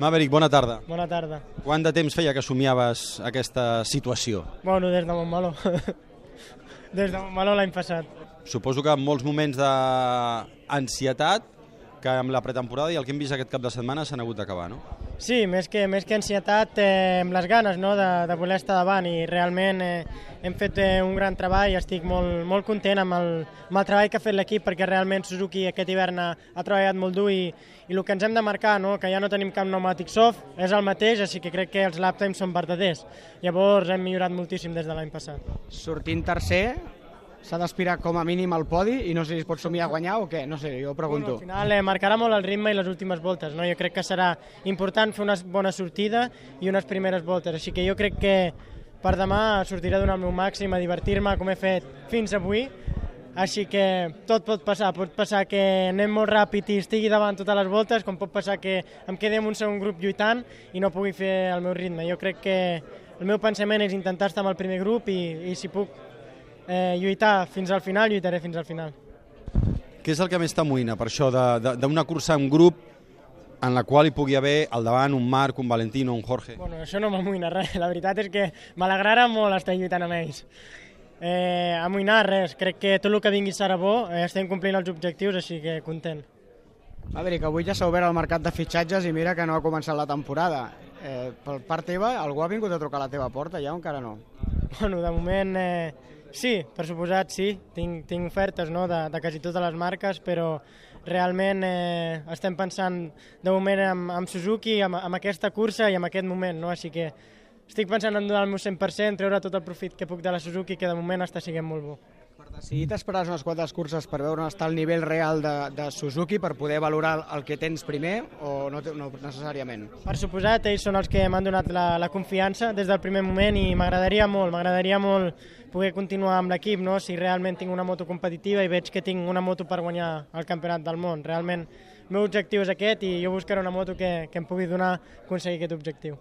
Maverick, bona tarda. Bona tarda. Quant de temps feia que somiaves aquesta situació? Bueno, des de Montmeló. des de Montmeló l'any passat. Suposo que en molts moments d'ansietat que amb la pretemporada i el que hem vist aquest cap de setmana s'han hagut d'acabar, no? Sí, més que, més que ansietat, eh, amb les ganes no, de, de voler estar davant i realment eh, hem fet eh, un gran treball i estic molt, molt content amb el, amb el treball que ha fet l'equip perquè realment Suzuki aquest hivern ha, ha treballat molt dur i, i el que ens hem de marcar, no, que ja no tenim cap pneumàtic soft, és el mateix, així que crec que els lap times són verdaders. Llavors hem millorat moltíssim des de l'any passat. Sortint tercer, s'ha d'aspirar com a mínim al podi i no sé si es pot somiar a guanyar o què, no sé, jo pregunto. Bueno, al final eh, marcarà molt el ritme i les últimes voltes. No? Jo crec que serà important fer una bona sortida i unes primeres voltes. Així que jo crec que per demà sortiré a donar el meu màxim, a divertir-me com he fet fins avui. Així que tot pot passar, pot passar que anem molt ràpid i estigui davant totes les voltes, com pot passar que em quedi en un segon grup lluitant i no pugui fer el meu ritme. Jo crec que el meu pensament és intentar estar amb el primer grup i, i si puc eh, lluitar fins al final, lluitaré fins al final. Què és el que més t'amoïna per això d'una cursa en grup en la qual hi pugui haver al davant un Marc, un Valentino, un Jorge? Bueno, això no m'amoïna res, la veritat és que m'alegrarà molt estar lluitant amb ells. Eh, amoïnar res, crec que tot el que vingui serà bo, eh, estem complint els objectius, així que content. A veure, que avui ja s'ha obert el mercat de fitxatges i mira que no ha començat la temporada. Eh, per part teva, algú ha vingut a trucar a la teva porta ja o encara no? Bueno, de moment eh, Sí, per suposat sí, tinc, tinc ofertes no, de, de quasi totes les marques, però realment eh, estem pensant de moment amb, amb Suzuki, amb, amb aquesta cursa i amb aquest moment, no? així que estic pensant en donar el meu 100%, treure tot el profit que puc de la Suzuki, que de moment està sent molt bo. Per decidir t'esperàs unes quantes curses per veure on està el nivell real de, de Suzuki per poder valorar el que tens primer o no, no necessàriament? Per suposat, ells són els que m'han donat la, la confiança des del primer moment i m'agradaria molt, m'agradaria molt poder continuar amb l'equip, no? si realment tinc una moto competitiva i veig que tinc una moto per guanyar el campionat del món. Realment el meu objectiu és aquest i jo buscaré una moto que, que em pugui donar aconseguir aquest objectiu.